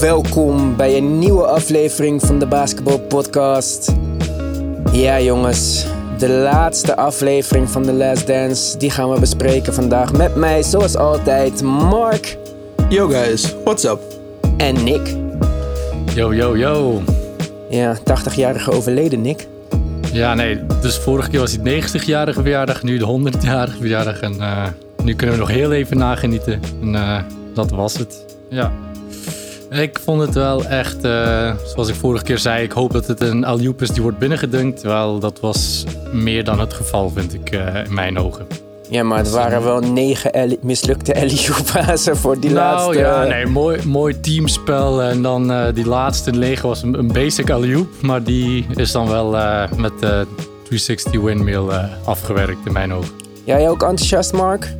welkom bij een nieuwe aflevering van de Basketball Podcast. Ja, jongens, de laatste aflevering van The Last Dance, die gaan we bespreken vandaag met mij, zoals altijd, Mark Yo guys, what's up? en Nick. Yo, yo, yo. Ja, 80-jarige overleden Nick. Ja, nee, dus vorige keer was het 90-jarige verjaardag, nu de 100-jarige verjaardag. En eh, nu kunnen we nog heel even nagenieten. En eh, dat was het. Ja. Ik vond het wel echt, eh, zoals ik vorige keer zei, ik hoop dat het een alley-oop is die wordt binnengedunkt. Wel, dat was meer dan het geval, vind ik, eh, in mijn ogen. Ja, maar het waren wel negen elli- mislukte LU-pasen voor die nou laatste. ja, nee, mooi, mooi teamspel. En dan eh, die laatste negen was een, een basic alley-oop. Maar die is dan wel eh, met de 360 windmill eh, afgewerkt in mijn ogen. Jij ook enthousiast, Mark?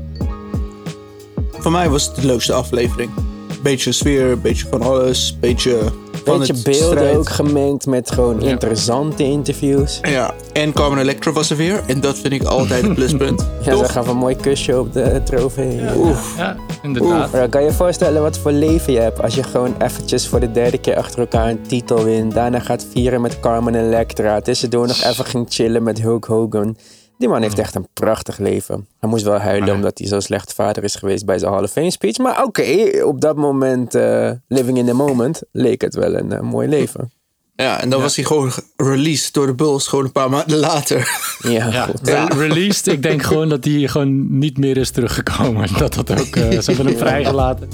Voor mij was het de leukste aflevering. Beetje sfeer, beetje van alles, beetje van Beetje beelden strijd. ook gemengd met gewoon Ja. interessante interviews. Ja, en Carmen Electra was er weer. En dat vind ik altijd een pluspunt. Ja, Toch? ze gaf een mooi kusje op de trofee. Oef. Ja, inderdaad. Maar kan je je voorstellen wat voor leven je hebt als je gewoon eventjes voor de derde keer achter elkaar een titel wint. Daarna gaat vieren met Carmen Electra. Tussendoor nog even ging chillen met Hulk Hogan. Die man heeft echt een prachtig leven. Hij moest wel huilen Maar- omdat hij zo slecht vader is geweest bij zijn Hall of Fame speech. Maar oké, op dat moment, eh, living in the moment, leek het wel een eh, mooi leven. Ja, en dan was hij gewoon released door de Bulls gewoon een paar maanden later. Ja, Ja, goed. re- released. Ik denk gewoon dat hij gewoon niet meer is teruggekomen. Dat dat ook, eh, ze hebben hem vrijgelaten.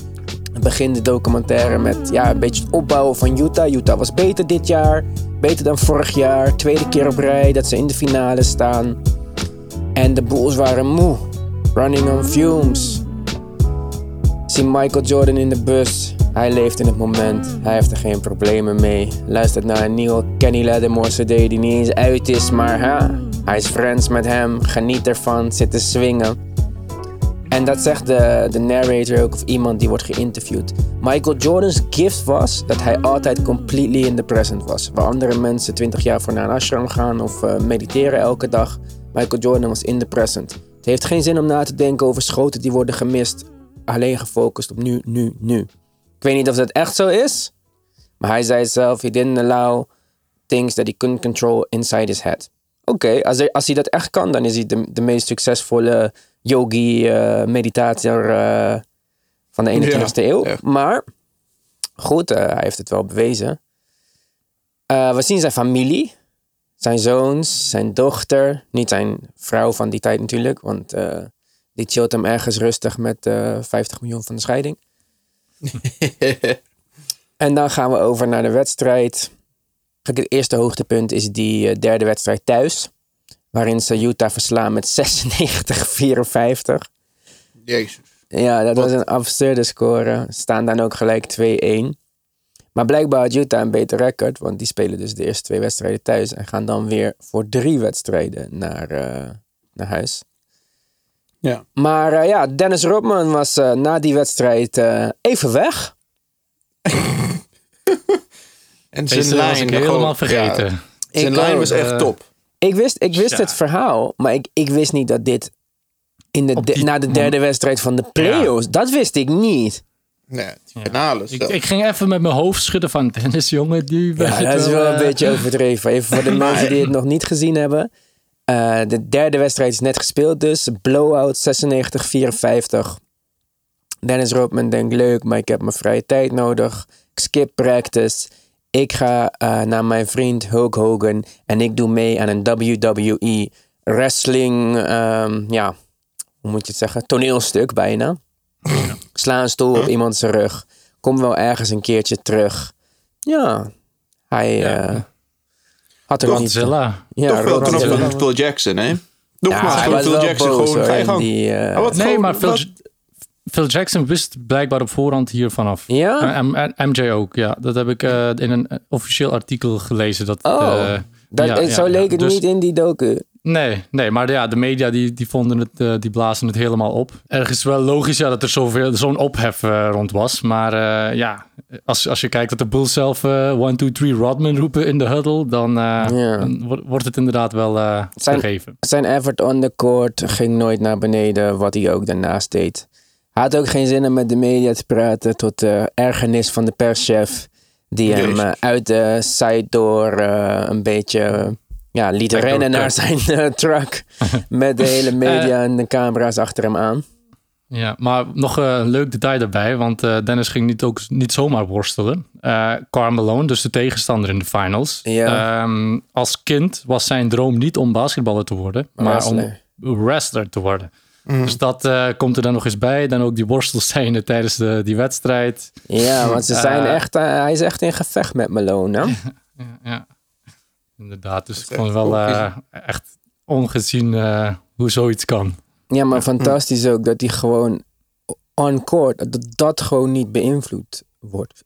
begin de documentaire met ja, een beetje het opbouwen van Utah. Utah was beter dit jaar, beter dan vorig jaar. Tweede keer op rij dat ze in de finale staan. En de Bulls waren moe, running on fumes. Zie Michael Jordan in de bus. Hij leeft in het moment. Hij heeft er geen problemen mee. Luistert naar een nieuwe Kenny Lattimore CD die niet eens uit is, maar ha, hij is friends met hem. Geniet ervan, zit te swingen. En dat zegt de, de narrator ook, of iemand die wordt geïnterviewd. Michael Jordan's gift was dat hij altijd completely in the present was. Waar andere mensen 20 jaar voor naar een ashram gaan of eh, mediteren elke dag. Michael Jordan was in the present. Het heeft geen zin om na te denken over schoten die worden gemist. Alleen gefocust op nu, nu, nu. Ik weet niet of dat echt zo is. Maar hij zei zelf, he didn't allow things that he couldn't control inside his head. Oké, als, hij- als hij dat echt kan, dan is hij de, de meest succesvolle yogi, eh meditator eh, van de 21ste Ja, eeuw. echt. Maar goed, eh, hij heeft het wel bewezen. We zien zijn familie, zijn zoons, zijn dochter. Niet zijn vrouw van die tijd natuurlijk, want eh, die chillt hem ergens rustig met eh 50 miljoen van de scheiding. En dan gaan we over naar de wedstrijd. Het eerste hoogtepunt is die eh, derde wedstrijd thuis. Waarin ze Utah verslaan met 96-54. Jezus. Ja, dat was een absurde score. Staan dan ook gelijk 2-1. Maar blijkbaar had Utah een beter record. Want die spelen dus de eerste twee wedstrijden thuis. En gaan dan weer voor drie wedstrijden naar, eh, naar huis. Ja. Maar eh, ja, Dennis Rodman was eh, na die wedstrijd eh, even weg. En zijn Deze was lijn ik gewoon- helemaal vergeten. ja, zijn Ik lijn was echt top. Ik wist, ik wist Ja. het verhaal, maar ik, ik wist niet dat dit in de, na de derde wedstrijd van de playoffs, dat wist ik niet. Nee, die finale Ik, ging even met mijn hoofd schudden van Dennis, jongen. Die Ja, dat is wel een eh, beetje overdreven. Even voor de mensen die het nog niet gezien hebben. Eh, de derde wedstrijd is net gespeeld dus. Blowout 96-54. Dennis Rodman denkt leuk, maar ik heb mijn vrije tijd nodig. Ik skip practice. Ik ga eh, naar mijn vriend Hulk Hogan en ik doe mee aan een WWE wrestling, ehm, ja, hoe moet je het zeggen, toneelstuk bijna. Sla een stoel op iemand zijn rug. Kom wel ergens een keertje terug. Ja, hij Ja. eh, had er nog niet... Godzilla. Ja, Toch wel ten Godzilla. opzichte van Phil Jackson, hè? Ja, Nogmaals, was Phil wel Jackson, boos, gewoon hoor, ga je in gang. die, eh, Nee, gewoon- maar Phil, Phil Jackson wist blijkbaar op voorhand hier vanaf. Ja? Eh, en MJ ook, ja. Dat heb ik eh, in een eh, officieel artikel gelezen. Dat, Oh, eh, dat, ja, eh, ja, zo ja. leek het Dus- niet in die docu. Nee, nee, maar ja, de media die, die vonden het, eh, die blazen het helemaal op. Ergens wel logisch ja, dat er zoveel, zo'n ophef eh, rond was. Maar eh, ja, als, als je kijkt dat de Bulls zelf 1, 2, 3 Rodman roepen in de huddle, dan, wordt het inderdaad wel eh Zijn- effort on the court ging nooit naar beneden, wat hij ook daarnaast deed. Hij had ook geen zin om met de media te praten tot de ergernis van de perschef. Die hem uit de side door een beetje ja, liet rennen naar zijn eh, truck. met de hele media en de camera's achter hem aan. Ja, maar nog eh, een leuk detail daarbij, want eh, Dennis ging niet, ook, niet zomaar worstelen. Eh Carmelo, dus de tegenstander in de finals. Ja. Ehm, als kind was zijn droom niet om basketballer te worden, maar Wrestler. om wrestler te worden. Dus dat eh, komt er dan nog eens bij. Dan ook die worstelscène tijdens de, die wedstrijd. Ja, want ze zijn Eh. echt, eh, hij is echt in gevecht met Malone. Hè? Ja, ja. Inderdaad. Dus ik vond het wel eh, echt ongezien eh, hoe zoiets kan. Ja, maar fantastisch ook dat hij gewoon on court, dat dat gewoon niet beïnvloed wordt.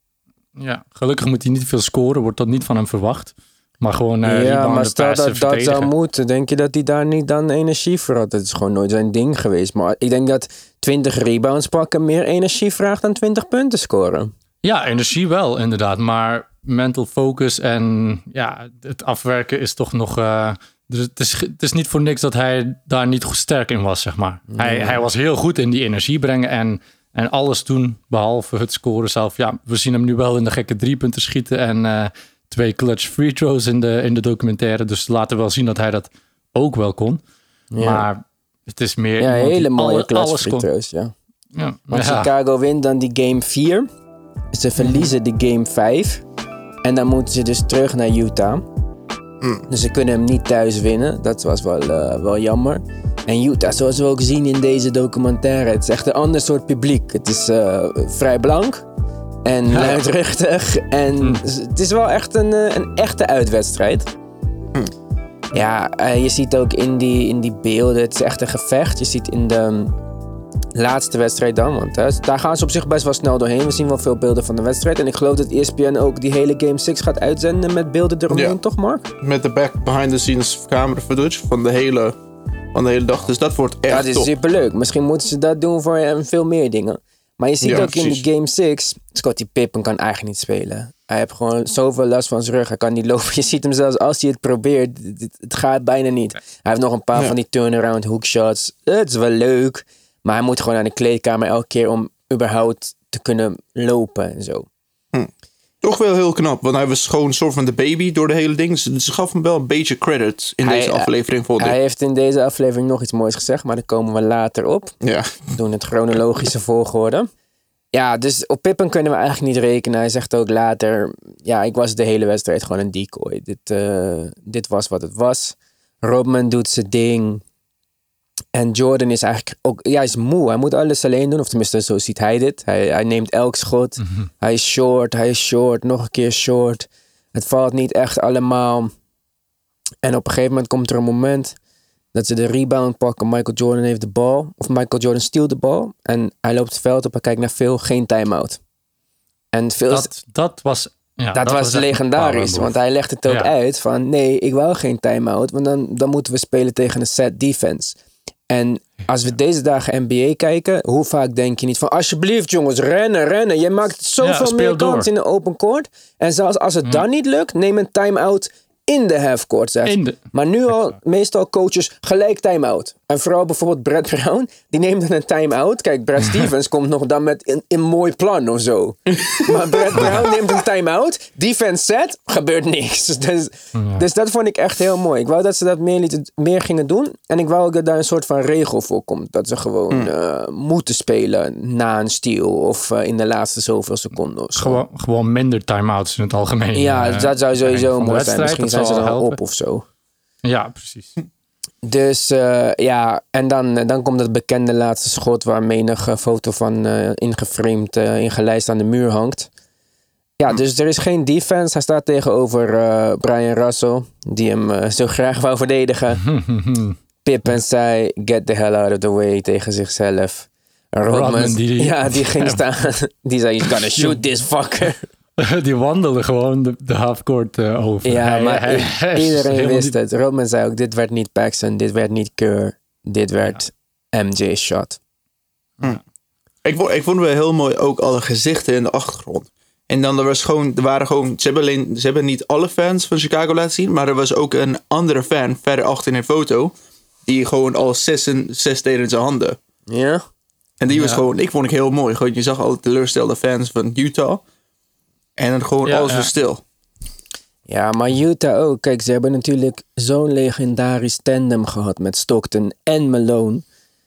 Ja, gelukkig moet hij niet veel scoren, wordt dat niet van hem verwacht. Maar gewoon eh ja, maar stel dat dat zou moeten, denk je dat hij daar niet dan energie voor had? Dat is gewoon nooit zijn ding geweest. Maar ik denk dat 20 rebounds pakken meer energie vraagt dan 20 punten scoren. Ja, energie wel, inderdaad. Maar mental focus en ja, het afwerken is toch nog. eh, dus het, is, het is niet voor niks dat hij daar niet goed sterk in was, zeg maar. Hij, hij was heel goed in die energie brengen en, en alles doen, behalve het scoren zelf. Ja, we zien hem nu wel in de gekke driepunten schieten en eh, twee clutch free throws in de, in de documentaire. Dus laten we wel zien dat hij dat ook wel kon. Ja. Maar het is meer. Ja, die hele mooie alle- clutch alles free kon. throws, ja. Ja, ja. Chicago wint dan die game 4. Ze verliezen de game 5. En dan moeten ze dus terug naar Utah. Dus ze kunnen hem niet thuis winnen. Dat was wel, eh, wel jammer. En Utah, zoals we ook zien in deze documentaire, het is echt een ander soort publiek. Het is eh, vrij blank en luidruchtig. En het is wel echt een, eh, een echte uitwedstrijd. Ja, eh, je ziet ook in die, in die beelden, het is echt een gevecht. Je ziet in de laatste wedstrijd dan, want hè, daar gaan ze op zich best wel snel doorheen. We zien wel veel beelden van de wedstrijd. En ik geloof dat ESPN ook die hele Game 6 gaat uitzenden met beelden eromheen, Ja. toch Mark? Met de back behind the scenes camera footage van de hele, van de hele dag. Dus dat wordt echt dat is top. superleuk. Misschien moeten ze dat doen voor eh, veel meer dingen. Maar je ziet Ja, ook in die Game 6, Scottie Pippen kan eigenlijk niet spelen. Hij heeft gewoon zoveel last van zijn rug. Hij kan niet lopen. Je ziet hem zelfs als hij het probeert. Het, gaat bijna niet. Hij heeft nog een paar Ja. van die turnaround hoekshots. Het is wel leuk. Maar hij moet gewoon naar de kleedkamer elke keer om überhaupt te kunnen lopen en zo. Toch wel heel knap, want hij was gewoon een soort van de baby door de hele ding. Dus ze gaf hem wel een beetje credit in Hij- deze aflevering, vond ik. Hij heeft in deze aflevering nog iets moois gezegd, maar daar komen we later op. Ja, We doen het chronologische volgorde. Ja, dus op Pippen kunnen we eigenlijk niet rekenen. Hij zegt ook later, ja, ik was de hele wedstrijd gewoon een decoy. Dit, eh, dit was wat het was. Rodman doet zijn ding. En Jordan is eigenlijk ook, ja, hij is moe. Hij moet alles alleen doen, of tenminste zo ziet hij dit. Hij, hij neemt elk schot. Hij is short, hij is short, nog een keer short. Het valt niet echt allemaal. En op een gegeven moment komt er een moment dat ze de rebound pakken. Michael Jordan heeft de bal. Of Michael Jordan steelt de bal. En hij loopt het veld op en kijkt naar Phil. Geen time-out. En Phil, dat, Dat, dat was. Ja, was, echt een legendarisch. Want hij legt het ook Ja. uit van... Nee, ik wou geen time-out. Want dan, dan moeten we spelen tegen een set defense. En als we deze dagen NBA kijken... Hoe vaak denk je niet van... Alsjeblieft jongens, rennen, rennen. Je maakt zoveel meer kans in de open court. En zelfs als het dan niet lukt... Neem een time-out in de half-court. de- Maar nu al, meestal coaches gelijk time-out. En vooral bijvoorbeeld Brad Brown, die neemt dan een time-out. Kijk, Brad Stevens komt nog dan met een, een mooi plan of zo. maar Brad Brown neemt een time-out, defense set, gebeurt niks. Dus, dus dat vond ik echt heel mooi. Ik wou dat ze dat meer, lieten, meer gingen doen. En ik wou ook dat daar een soort van regel voor komt. Dat ze gewoon eh, moeten spelen na een steal of eh, in de laatste zoveel seconden. of zo. Gewoon, gewoon minder time-outs in het algemeen. Ja, eh, dat zou sowieso mooi zijn. Misschien zijn ze dan helpen. op of zo. Ja, precies. Dus eh, ja, en dan, dan komt het bekende laatste schot waar menige foto van eh ingeframed, eh, ingelijst aan de muur hangt. Ja, dus er is geen defense. Hij staat tegenover eh, Brian Russell, die hem eh, zo graag wou verdedigen. Pippen zei, get the hell out of the way tegen zichzelf. Rodman, Rodman, die- ja, die ging staan. Die zei, he's gonna shoot this fucker. Die wandelen gewoon de, de halfcourt eh, over. Ja, Hij- maar hij- hij iedereen wist niet- het. Rodman zei ook, dit werd niet Paxson, dit werd niet Keur, dit werd MJ's shot. ik, vond, ik vond wel heel mooi ook alle gezichten in de achtergrond. En dan er was gewoon, er waren gewoon, ze hebben, alleen, ze hebben niet alle fans van Chicago laten zien, maar er was ook een andere fan verder achter in een foto, die gewoon al zes, en, zes in zijn handen. Ja? En die was gewoon, ik vond ik heel mooi. Gewoon, je zag alle teleurstelde fans van Utah. En dan gewoon Ja, alles ja. was stil. Ja, maar Utah ook. Kijk, ze hebben natuurlijk zo'n legendarisch tandem gehad met Stockton en Malone.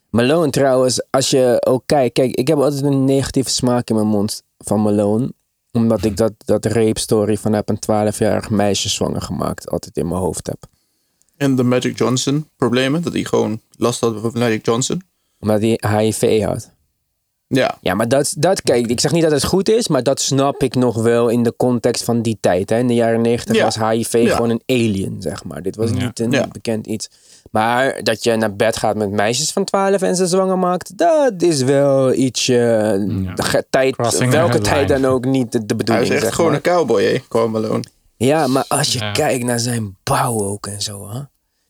Malone trouwens, als je ook kijkt... Kijk, ik heb altijd een negatieve smaak in mijn mond van Malone. Omdat ik dat, dat rape story van heb een 12-jarig meisje zwanger gemaakt altijd in mijn hoofd heb. En de Magic Johnson problemen. Dat hij gewoon last had van Magic Johnson. Omdat hij HIV had. Ja. Ja, maar dat, dat, kijk, ik zeg niet dat het goed is, maar dat snap ik nog wel in de context van die tijd. Hè. In de jaren negentig Ja. was HIV Ja. gewoon een alien, zeg maar. Dit was Ja. niet een Ja. bekend iets. Maar dat je naar bed gaat met meisjes van 12 en ze zwanger maakt, dat is wel ietsje. tijd, Crossing welke tijd dan ook niet de, de Hij bedoeling. is echt zeg gewoon maar. een cowboy, hè? Malone. Ja, maar als je Ja. kijkt naar zijn bouw ook en zo. Hè?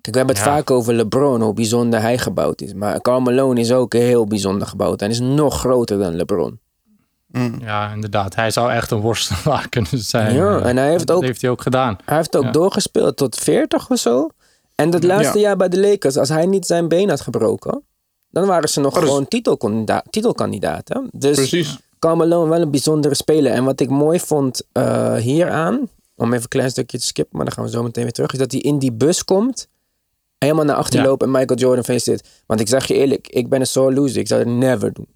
Kijk, we hebben het Ja. vaak over LeBron, hoe bijzonder hij gebouwd is. Maar Karl Malone is ook heel bijzonder gebouwd. En is nog groter dan LeBron. Ja, inderdaad. Hij zou echt een worstelaar kunnen zijn. Ja, en hij heeft dat ook- heeft hij ook gedaan. Hij heeft ook Ja. doorgespeeld tot 40 of zo. En dat laatste Ja. jaar bij de Lakers, als hij niet zijn been had gebroken, dan waren ze nog Oh, dus- gewoon titelkandida- titelkandidaten. Dus Precies. Carmelo wel een bijzondere speler. En wat ik mooi vond eh, hieraan, om even een klein stukje te skippen, maar dan gaan we zo meteen weer terug, is dat hij in die bus komt, helemaal naar achter Ja. loopt en Michael Jordan feliciteert. Want ik zeg je eerlijk, ik ben een sore loser. Ik zou het never doen.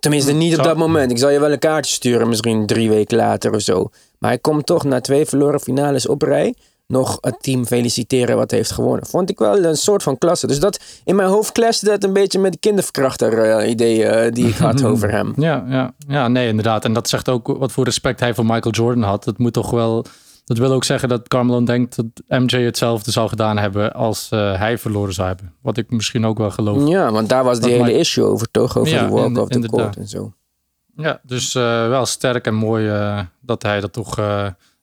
Tenminste, niet op dat moment. Ik zal je wel een kaartje sturen, misschien drie weken later of zo. Maar hij komt toch na twee verloren finales op rij nog het team feliciteren wat heeft gewonnen. Vond ik wel een soort van klasse. Dus dat in mijn hoofd clashte dat een beetje met de kinderverkrachter eh, ideeën die ik had over hem. Ja, ja, ja, nee, inderdaad. En dat zegt ook wat voor respect hij voor Michael Jordan had. Dat moet toch wel. Dat wil ook zeggen dat Carmelo denkt dat MJ hetzelfde zou gedaan hebben als eh, hij verloren zou hebben. Wat ik misschien ook wel geloof. Ja, want daar was die hele maakt- issue over, toch? Over Ja, de walk in- off the court en zo. Ja, dus eh, wel sterk en mooi eh, dat hij dat toch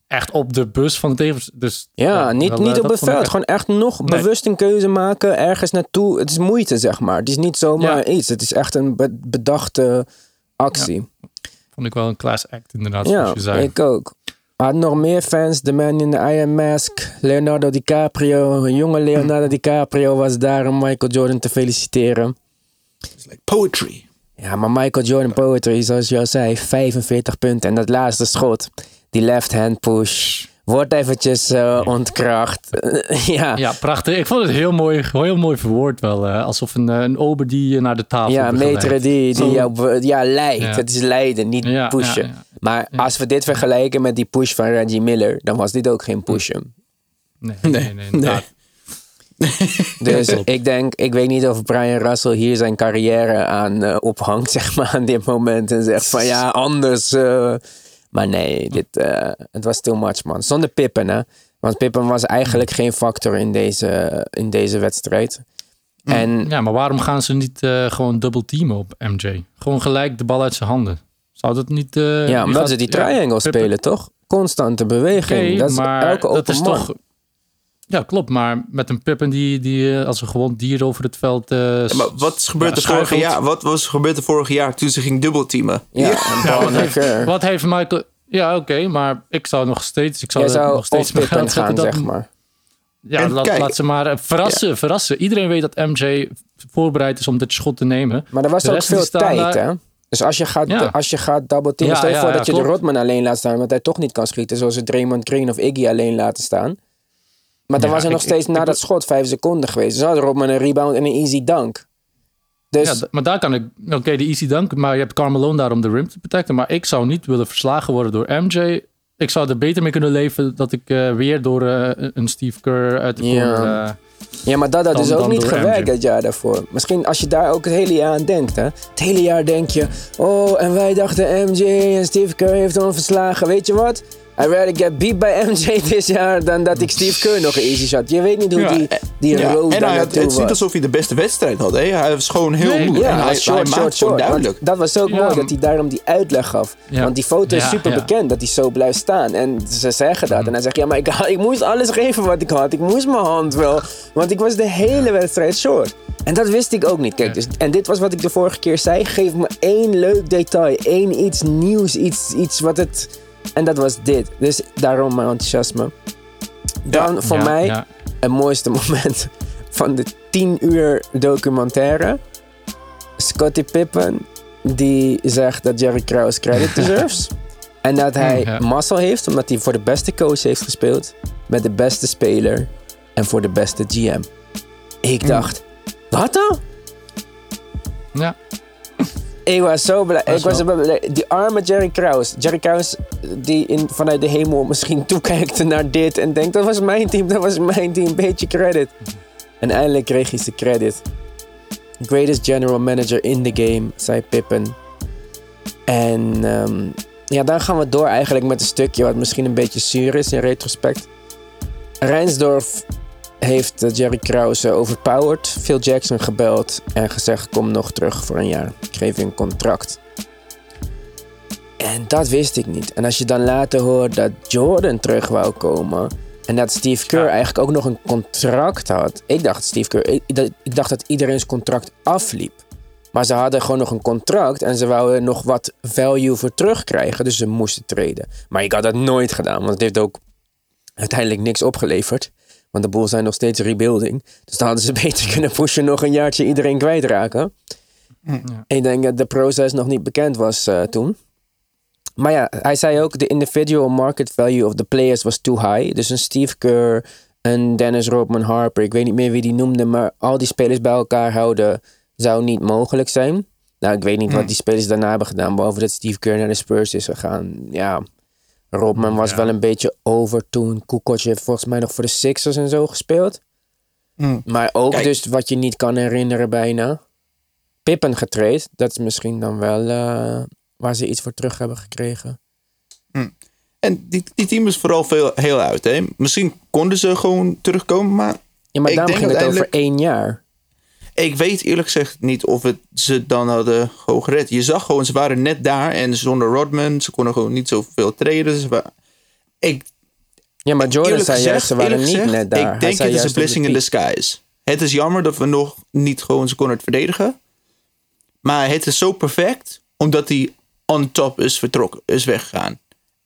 echt op de bus van de tegen. Dus, Ja, niet, wel, niet op het veld. echt- Gewoon echt nog Nee. bewust een keuze maken, ergens naartoe. Het is moeite, zeg maar. Het is niet zomaar Ja. iets. Het is echt een be- bedachte actie. Vond ik wel een class act, inderdaad, Ja, zoals je zei. ik ook. Had nog meer fans. The Man in the Iron Mask. Leonardo DiCaprio. Een jonge Leonardo DiCaprio was daar om Michael Jordan te feliciteren. It's like poetry. Ja, maar Michael Jordan Poetry, zoals je al zei, 45 punten. En dat laatste schot, die left hand push, wordt eventjes eh, ontkracht. ja. Ja, prachtig. Ik vond het heel mooi, heel mooi verwoord wel. eh, alsof een, eh, een ober die je naar de tafel Ja, begeleidt. meter die, die jou ja, leidt. Ja. Het is leiden, niet Ja, pushen. ja, ja. Maar als we dit vergelijken met die push van Reggie Miller, dan was dit ook geen pushen. Nee, nee, nee. Dus ik denk, ik weet niet of Brian Russell hier zijn carrière aan ophangt, zeg maar, aan dit moment. En zegt van ja, anders. Maar nee, dit, eh, het was too much, man. Zonder Pippen, hè. Want Pippen was eigenlijk geen factor in deze, in deze wedstrijd. En Ja, maar waarom gaan ze niet eh, gewoon double teamen op MJ? Gewoon gelijk de bal uit zijn handen. Zou dat niet... eh, ja, omdat gaat- ze die ja, triangle Pippen- spelen, toch? Constante beweging. Dat is maar elke dat open is man. toch... Ja, klopt. Maar met een Pippen die, die eh, als een gewond dier over het veld eh, Ja, maar wat is gebeurd ja, er vorig jaar? Wat was er gebeurd er vorig jaar toen ze ging dubbelteamen? Ja, Ja, bal wat, heeft, Kerr. wat heeft Michael... Ja, oké, maar ik zou nog steeds... Ik zou Jij zou nog steeds Pippen geld zetten gaan, dat- zeg maar. Ja, En laat, kijk- laat ze maar eh, verrassen, verrassen. Iedereen weet dat MJ voorbereid is om dit schot te nemen. Maar er was De ook veel tijd, daar- hè? Dus als je gaat, Ja. als je gaat double teamen, Ja, stel je ja, voor ja, dat je de. Rodman alleen laat staan, want hij toch niet kan schieten, zoals ze Draymond Green of Iggy alleen laten staan. Maar dan Ja, was er nog ik- steeds ik- na ik- dat schot vijf seconden geweest. Dus had Rodman een rebound en een easy dunk. Dus Ja, maar daar kan ik... Oké, de easy dunk, maar je hebt Carmelo daar om de rim te protecten. Maar ik zou niet willen verslagen worden door MJ. Ik zou er beter mee kunnen leven dat ik eh, weer door eh, een Steve Kerr uit de Ja. corner... eh, Ja, maar dat had dus ook niet gewerkt dat jaar daarvoor. Misschien als je daar ook het hele jaar aan denkt. Hè? Het hele jaar denk je... Oh, en wij dachten MJ en Steve Kerr heeft ons verslagen. Weet je wat? I'd rather get beat by MJ dit jaar dan dat ik Steve Kerr nog easy shot. Je weet niet hoe Ja, die, die Ja, road en hij had, het is niet was. alsof hij de beste wedstrijd had. Hè? Hij was gewoon heel Nee, moe. Ja, en hij, short, short, short. Duidelijk. Dat was ook Ja, mooi, dat hij daarom die uitleg gaf. Ja. Want die foto is Ja, super ja. bekend, dat hij zo blijft staan. En ze zeggen dat. En hij zegt, ja, maar ik, ik moest alles geven wat ik had. Ik moest mijn hand wel. Want ik was de hele wedstrijd short. En dat wist ik ook niet. Kijk, dus, en dit was wat ik de vorige keer zei. Geef me één leuk detail. één iets nieuws. Iets, iets wat het... En dat was dit. Dus daarom mijn enthousiasme. Dan voor ja, mij ja. het mooiste moment van de 10 uur documentaire. Scottie Pippen die zegt dat Jerry Krause credit deserves. en dat hij Ja. mazzel heeft omdat hij voor de beste coach heeft gespeeld. Met de beste speler. En voor de beste GM. Ik dacht, wat dan? Ja. Ik was zo blij. Was Ik was wel- zo blij. Die arme Jerry Krause. Jerry Krause die in, vanuit de hemel misschien toekijkt naar dit en denkt: dat was mijn team, dat was mijn team. Beetje credit. En eindelijk kreeg hij zijn credit. Greatest general manager in the game, zei Pippen. En ehm, ja, dan gaan we door eigenlijk met een stukje wat misschien een beetje zuur is in retrospect. Rijnsdorf heeft eh, Jerry Krause overpowered, Phil Jackson gebeld en gezegd: Kom nog terug voor een jaar. Ik geef je een contract. En dat wist ik niet. En als je dan later hoort dat Jordan terug wou komen. En dat Steve Kerr Ja. eigenlijk ook nog een contract had. Ik dacht, Steve Kerr, ik, dat- ik dacht dat iedereen's contract afliep. Maar ze hadden gewoon nog een contract en ze wouden nog wat value voor terugkrijgen. Dus ze moesten treden. Maar ik had dat nooit gedaan, want het heeft ook uiteindelijk niks opgeleverd. Want de Bulls zijn nog steeds rebuilding. Dus dan hadden ze beter kunnen pushen nog een jaartje iedereen kwijtraken. Ik denk dat de proces nog niet bekend was eh, toen. Maar ja, hij zei ook: de individual market value of the players was too high. Dus een Steve Kerr, een Dennis Rodman Harper, ik weet niet meer wie die noemde, maar al die spelers bij elkaar houden zou niet mogelijk zijn. Nou, ik weet niet wat die spelers daarna hebben gedaan, behalve dat Steve Kerr naar de Spurs is gegaan. Ja, Rodman was wel een beetje over toen. Kukoc heeft volgens mij nog voor de Sixers en zo gespeeld. Hmm. Maar ook Kijk. dus wat je niet kan herinneren bijna. Pippen getraind. Dat is misschien dan wel eh, waar ze iets voor terug hebben gekregen. En die, die team is vooral veel, heel uit. Hè? Misschien konden ze gewoon terugkomen, maar Ja, maar Ik daarom denk ging het over één jaar. ik weet eerlijk gezegd niet of het ze dan hadden gewoon gered. Je zag gewoon, ze waren net daar en zonder Rodman, ze konden gewoon niet zoveel treden. Ze ik, Ja, maar Jordan zei gezegd, juist, ze waren niet gezegd, net daar. Ik denk het is een blessing in disguise. Het is jammer dat we nog niet gewoon ze konden het verdedigen. Maar het is zo perfect, omdat hij on top is vertrokken, is weggegaan.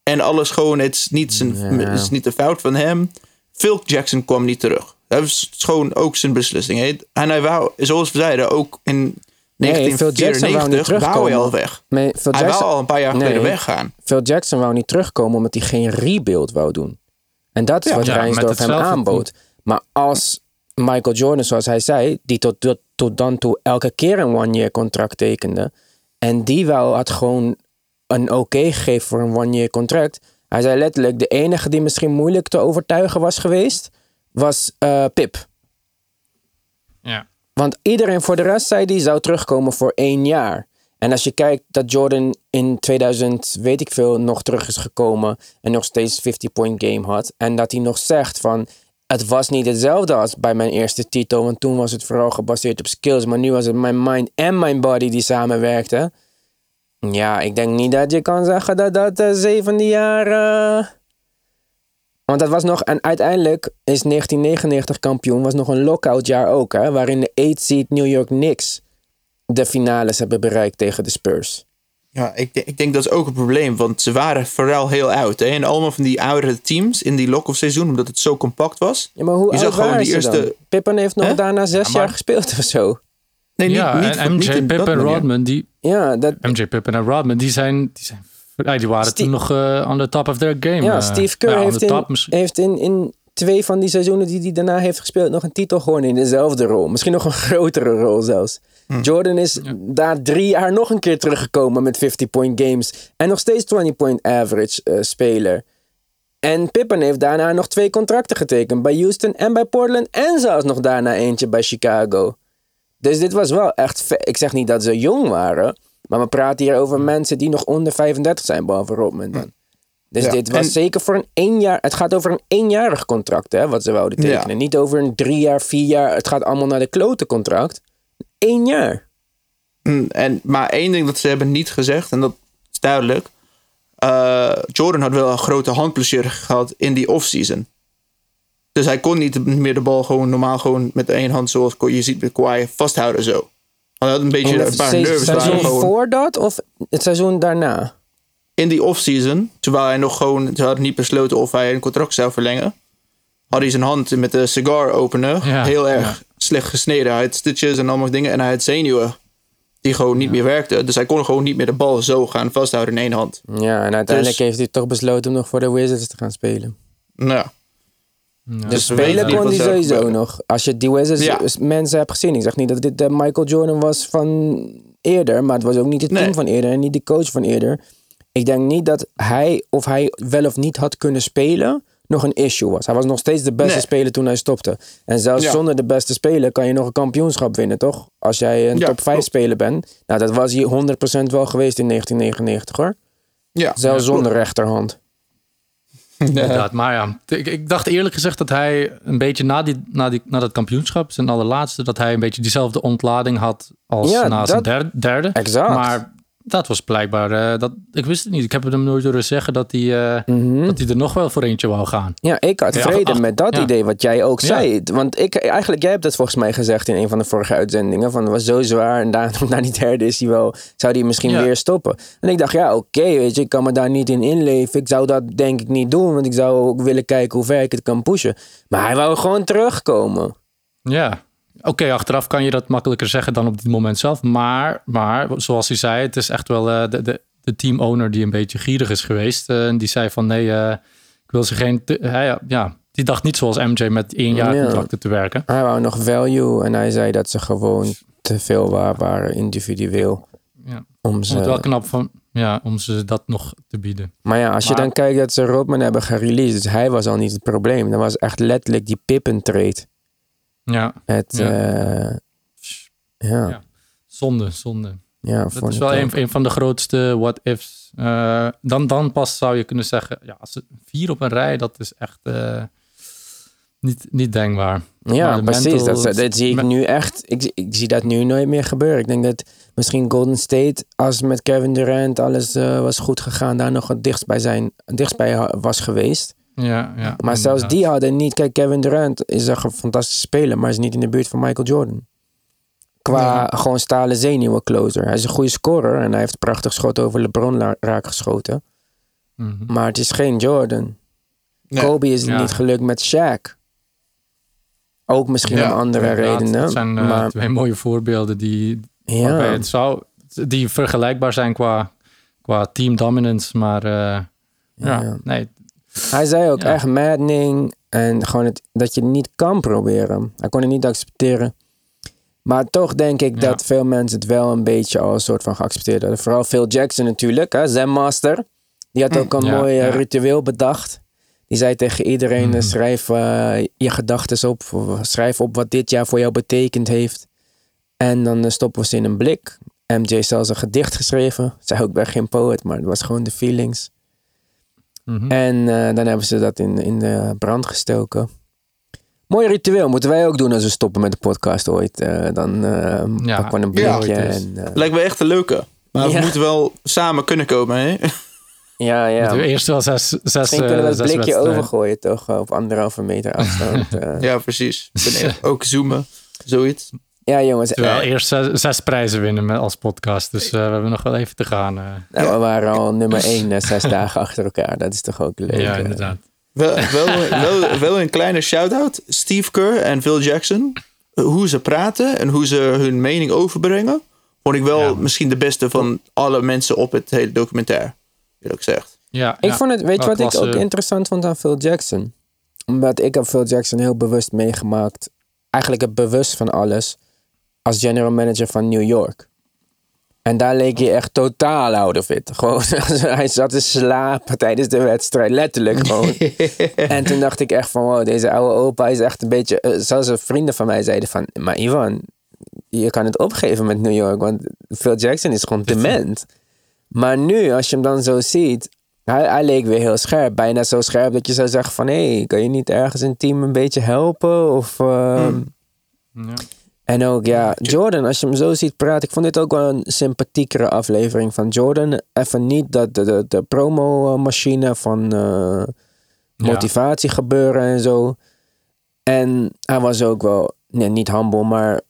En alles gewoon, het is niet, zijn, Ja. is niet de fout van hem. Phil Jackson kwam niet terug. Dat was gewoon ook zijn beslissing. En hij wou, zoals we zeiden, ook in Nee, Phil Jackson wou niet 1994 wou hij al weg. Nee, Phil Hij Jackson, wou al een paar jaar Nee. geleden weggaan. Phil Jackson wou niet terugkomen omdat hij geen rebuild wou doen. En dat is Ja, wat ja, hem aanbood. Maar als Michael Jordan, zoals hij zei, die tot, tot, tot dan toe elke keer een one-year contract tekende. En die wou, had gewoon een oké gegeven voor een one-year contract. Hij zei letterlijk, de enige die misschien moeilijk te overtuigen was geweest, was eh, Pip. Ja. Want iedereen voor de rest zei die zou terugkomen voor één jaar. En als je kijkt dat Jordan in 2000, weet ik veel, nog terug is gekomen en nog steeds 50-point game had. En dat hij nog zegt van, het was niet hetzelfde als bij mijn eerste titel, want toen was het vooral gebaseerd op skills. Maar nu was het mijn mind en mijn body die samenwerkten. Ja, ik denk niet dat je kan zeggen dat dat eh, zevende jaar... eh, Want dat was nog, en uiteindelijk is 1999 kampioen, was nog een lockout jaar ook, hè, waarin de 8 seed New York Knicks de finales hebben bereikt tegen de Spurs. Ja, ik, denk- ik denk dat is ook een probleem. Want ze waren vooral heel oud. Hè? En allemaal van die oudere teams in die lock-off seizoen, omdat het zo compact was. Ja, maar hoe Je oud zag gewoon die dan? eerste- Pippen heeft nog Hè? daarna zes Ja, maar- jaar gespeeld of zo. Nee, niet, ja, niet, en MJ Pippen en. Rodman, die, Ja, dat, MJ Pippen en Rodman, die zijn, die zijn die waren toen nog eh on the top of their game. ja eh. Steve Kerr heeft, in, heeft in, in twee van die seizoenen die hij daarna heeft gespeeld nog een titel gewonnen in dezelfde rol. Misschien nog een grotere rol zelfs. Jordan is daar drie jaar nog een keer teruggekomen met 50-point games. En nog steeds 20-point average eh, speler. En Pippen heeft daarna nog twee contracten getekend. Bij Houston en bij Portland. En zelfs nog daarna eentje bij Chicago. Dus dit was wel echt... Ik zeg niet dat ze jong waren. Maar we praten hier over mensen die nog onder 35 zijn. Behalve Rodman dan. Dus Ja, dit was en- zeker voor een één jaar... Het gaat over een eenjarig contract, hè, wat ze wouden Ja. tekenen. Niet over een drie jaar, vier jaar. Het gaat allemaal naar de klote contract. Eén jaar. Mm, En, maar één ding dat ze hebben niet gezegd, en dat is duidelijk. eh, Jordan had wel een grote handblessure gehad in die offseason. Dus hij kon niet meer de bal gewoon normaal gewoon met één hand, zoals je ziet met Kawhi, vasthouden zo. Hij had een beetje een paar nerves seizoen waren gewoon voor dat of het seizoen daarna? In die offseason, terwijl hij nog gewoon, hadden niet besloten of hij een contract zou verlengen, had hij zijn hand met de cigar opener Ja, heel erg ja. slecht gesneden. Hij had stitches en allemaal dingen en hij had zenuwen die gewoon niet meer werkte. Dus hij kon gewoon niet meer de bal zo gaan vasthouden in één hand. Ja, en uiteindelijk Dus- heeft hij toch besloten om nog voor de Wizards te gaan spelen. Nou, Ja. Dus weten spelen kon hij sowieso nog. Als je die Wizards Ja. mensen hebt gezien. Ik zeg niet dat dit de Michael Jordan was van eerder. Maar het was ook niet het team Nee. van eerder. En niet de coach van eerder. Ik denk niet dat hij of hij wel of niet had kunnen spelen nog een issue was. Hij was nog steeds de beste Nee. speler toen hij stopte. En zelfs Ja. zonder de beste speler kan je nog een kampioenschap winnen, toch? Als jij een Ja, top 5 klopt. speler bent. Nou, dat was hij 100% wel geweest in 1999 hoor. ja. Zelfs Ja, zonder rechterhand. Inderdaad, maar ja, ik, ik dacht eerlijk gezegd dat hij een beetje na, die, na, die, na dat kampioenschap, zijn allerlaatste, dat hij een beetje diezelfde ontlading had als Ja, na zijn dat- derde. derde. Exact. Maar dat was blijkbaar, eh, dat, ik wist het niet. Ik heb hem nooit horen zeggen dat hij, eh, Mhm. dat hij er nog wel voor eentje wou gaan. Ja, ik had Ja, vrede ach- met dat ja. idee wat jij ook Ja. zei. Want ik, eigenlijk, jij hebt dat volgens mij gezegd in een van de vorige uitzendingen. Van het was zo zwaar en daarom na die derde is hij wel, zou hij misschien Ja. weer stoppen. En ik dacht, ja oké, weet je, ik kan me daar niet in inleven. Ik zou dat denk ik niet doen, want ik zou ook willen kijken hoe ver ik het kan pushen. Maar hij wou gewoon terugkomen. Ja, oké, achteraf kan je dat makkelijker zeggen dan op dit moment zelf. Maar, maar zoals hij zei, het is echt wel eh, de, de, de team-owner die een beetje gierig is geweest. Eh, en die zei van nee, eh, ik wil ze geen... hij, ja, ja, die dacht niet zoals MJ met één jaar Ja. contracten te werken. Hij wou nog value en hij zei dat ze gewoon te veel waard waren individueel. Ja. Om vond het wel ze... knap van, ja, om ze dat nog te bieden. Maar ja, als je dan kijkt dat ze Rodman hebben gereleased, dus hij was al niet het probleem. Dat was echt letterlijk die Pippen trade. Ja, Het, Ja. ja. ja, zonde, zonde. ja, Dat is wel een, een van de grootste what-ifs. Eh, dan, dan pas zou je kunnen zeggen, ja, als het vier op een rij, dat is echt eh, niet, niet denkbaar. Ja, Maar de precies. mental- dat, dat zie ik nu echt. Ik, ik zie dat nu nooit meer gebeuren. Ik denk dat misschien Golden State, als met Kevin Durant alles eh, was goed gegaan, daar nog het dichtst bij, zijn, dichtst bij was geweest. Ja, ja, Maar zelfs die hadden niet. Kijk, Kevin Durant is een fantastische speler, maar is niet in de buurt van Michael Jordan. Qua gewoon stalen zenuwen closer. Hij is een goede scorer en hij heeft een prachtig schot over LeBron raak geschoten. Mhm. Maar het is geen Jordan. Nee. Kobe is het Ja. niet gelukt met Shaq. Ook misschien Ja, om andere redenen. Dat zijn eh, maar twee mooie voorbeelden die, het zou, die vergelijkbaar zijn qua, qua team dominance. Maar eh, ja. Ja. nee. Hij zei ook Ja. echt maddening. En gewoon het, dat je het niet kan proberen. Hij kon het niet accepteren. Maar toch denk ik Ja. dat veel mensen het wel een beetje al een soort van geaccepteerd hadden. Vooral Phil Jackson natuurlijk, hè, Zen Master. Die had ook een Mm, Ja, mooi eh, ritueel bedacht. Die zei tegen iedereen, Mhm. eh, schrijf eh, je gedachten op. Schrijf op wat dit jaar voor jou betekend heeft. En dan stoppen we ze in een blik. MJ heeft zelfs een gedicht geschreven. Zei ook, ben geen poet, maar het was gewoon de feelings. Mhm. En eh, dan hebben ze dat in, in de brand gestoken. Mooi ritueel, moeten wij ook doen als we stoppen met de podcast ooit. Eh, dan eh, Ja, pakken we een ja, en, eh, Lijkt me echt een leuke. Maar we Ja. moeten wel samen kunnen komen, hè? ja, ja. Moeten we eerst wel zes, zes, Misschien kunnen we het blikje overgooien, toch? Op anderhalve meter afstand. eh. Ja, precies. We ook zoomen. Zoiets. Ja, jongens. Terwijl eh, eerst zes, zes prijzen winnen met, als podcast. Dus eh, we hebben nog wel even te gaan. eh. we waren al nummer één zes dagen achter elkaar. Dat is toch ook leuk. ja, inderdaad. Wel, wel, wel, wel een kleine shout-out. Steve Kerr en Phil Jackson. Hoe ze praten en hoe ze hun mening overbrengen. Vond ik wel Ja. misschien de beste van alle mensen op het hele documentaire. Eerlijk gezegd. Ja, Ik ja. vond het, weet je wat ik ook interessant vond aan Phil Jackson? Omdat ik heb Phil Jackson heel bewust meegemaakt. Eigenlijk het bewust van alles. Als general manager van New York. En daar leek je echt totaal out of it. Gewoon, hij zat te slapen tijdens de wedstrijd. Letterlijk gewoon. en toen dacht ik echt van, wow, deze oude opa is echt een beetje... eh, zelfs een vrienden van mij zeiden van, maar Ivan, je kan het opgeven met New York. Want Phil Jackson is gewoon dement. Maar nu, als je hem dan zo ziet, hij, hij leek weer heel scherp. Bijna zo scherp dat je zou zeggen van... hé, hey, kan je niet ergens een team een beetje helpen? Of, ehm, Ja. En ook, ja, Jordan, als je hem zo ziet praten... ik vond dit ook wel een sympathiekere aflevering van Jordan. Even niet dat de, de, de promo-machine van eh, motivatie gebeuren en zo. En hij was ook wel, nee, niet humble, maar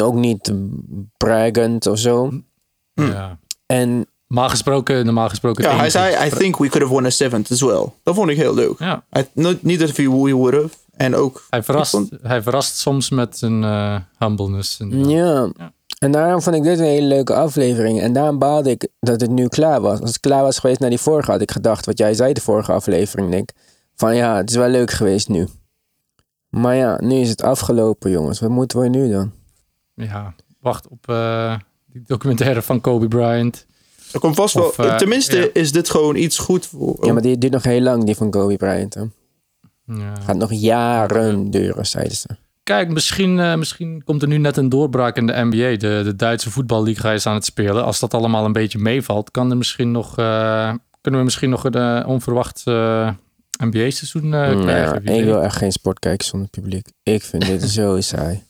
ook niet braggant of zo. Ja. En Normaal gesproken, normaal gesproken. Ja, hij zei, I think we could have won a seventh as well. Dat vond ik heel leuk. Ja, I, not, niet dat we would have. En ook... hij verrast, vond- hij verrast soms met zijn eh humbleness. inderdaad. Ja. Ja. En daarom vond ik dit een hele leuke aflevering. En daarom baalde ik dat het nu klaar was. Als het klaar was geweest naar die vorige, had ik gedacht, wat jij zei de vorige aflevering, Nick. Van ja, het is wel leuk geweest nu. Maar ja, nu is het afgelopen, jongens. Wat moeten we nu dan? Ja, wacht op uh, die documentaire van Kobe Bryant. Er komt vast Of, wel. eh, tenminste, ja. is dit gewoon iets goed voor. Ja, maar die duurt nog heel lang, die van Kobe Bryant. Hè? Ja. Gaat nog jaren duren, zeiden ze. Kijk, misschien, eh, misschien komt er nu net een doorbraak in de NBA. De, de Duitse voetballiga is aan het spelen. Als dat allemaal een beetje meevalt, kan er misschien nog, eh, kunnen we misschien nog een eh, onverwacht NBA-seizoen eh, Mm, krijgen. ja, ik weet. wil echt geen sport kijken zonder publiek. Ik vind dit zo saai.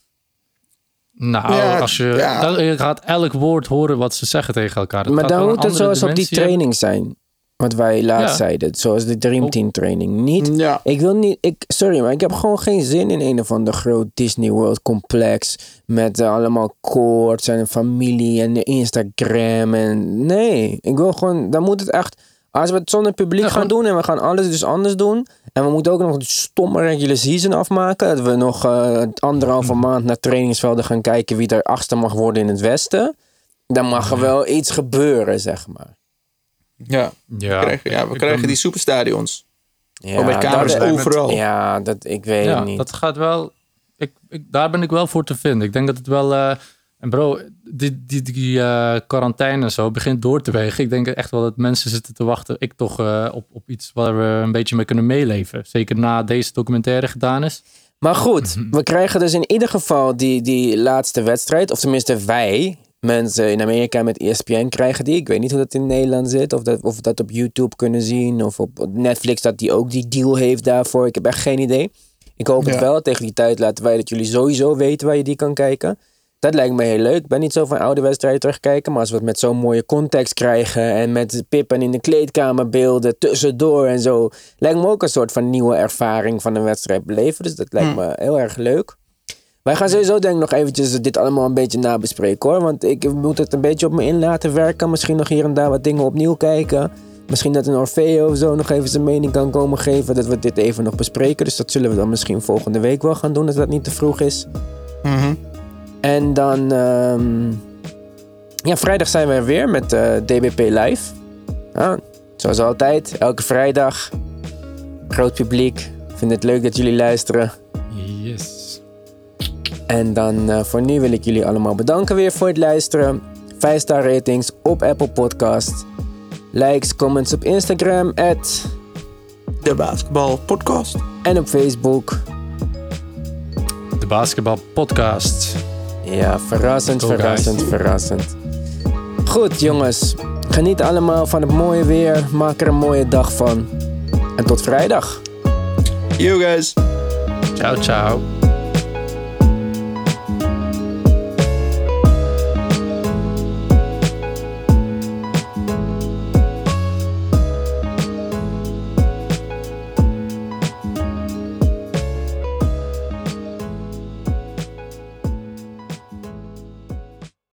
Nou, Ja, als je, ja. dan- je gaat elk woord horen wat ze zeggen tegen elkaar. Het maar gaat dan moet het andere zoals op die training zijn. Wat wij laatst Ja. zeiden. Zoals de Dream. Team training. Niet Ja. Ik wil niet, ik, sorry, maar ik heb gewoon geen zin in een of ander groot Disney World complex. Met eh, allemaal koorts en familie en de Instagram. En nee, ik wil gewoon, dan moet het echt. Als we het zonder publiek Ja, gaan gewoon- doen en we gaan alles dus anders doen. En we moeten ook nog een stomme regular season afmaken. Dat we nog eh, anderhalve maand naar trainingsvelden gaan kijken wie er achtste mag worden in het westen. Dan mag er wel iets gebeuren, zeg maar. Ja, Ja, we krijgen, ja, we krijgen ben- die superstadions. Ja, Oh, met camera's dat- overal. Ja, dat, ik weet Ja, het niet. dat gaat wel. Ik, ik, daar ben ik wel voor te vinden. Ik denk dat het wel. eh, en bro, die, die, die eh, quarantaine en zo begint door te wegen. Ik denk echt wel dat mensen zitten te wachten. Ik toch eh, op, op iets waar we een beetje mee kunnen meeleven. Zeker na deze documentaire gedaan is. Maar goed, we krijgen dus in ieder geval die, die laatste wedstrijd. Of tenminste wij, mensen in Amerika met ESPN krijgen die. Ik weet niet hoe dat in Nederland zit. Of, dat, of we dat op YouTube kunnen zien. Of op Netflix dat die ook die deal heeft daarvoor. Ik heb echt geen idee. Ik hoop het wel. Tegen die tijd laten wij dat jullie sowieso weten waar je die kan kijken. Dat lijkt me heel leuk. Ik ben niet zo van oude wedstrijden terugkijken. Maar als we het met zo'n mooie context krijgen. En met pippen in de kleedkamer beelden tussendoor en zo. Lijkt me ook een soort van nieuwe ervaring van een wedstrijd beleven. Dus dat lijkt me heel erg leuk. Wij gaan sowieso denk ik nog eventjes dit allemaal een beetje nabespreken hoor. Want ik moet het een beetje op me in laten werken. Misschien nog hier en daar wat dingen opnieuw kijken. Misschien dat een Orfeo of zo nog even zijn mening kan komen geven. Dat we dit even nog bespreken. Dus dat zullen we dan misschien volgende week wel gaan doen als dat niet te vroeg is. Mhm. En dan, ehm, ja, vrijdag zijn we er weer met eh, DBP Live. Ja, zoals altijd, elke vrijdag. Groot publiek. Ik vind het leuk dat jullie luisteren. Yes. En dan eh, voor nu wil ik jullie allemaal bedanken weer voor het luisteren. 5 star ratings op Apple Podcast. Likes, comments op Instagram, at, De basketbal podcast. en op Facebook. De basketbal podcast. Ja, verrassend, Go, guys. verrassend, verrassend. Goed jongens, geniet allemaal van het mooie weer. Maak er een mooie dag van. En tot vrijdag. You guys. Ciao, ciao.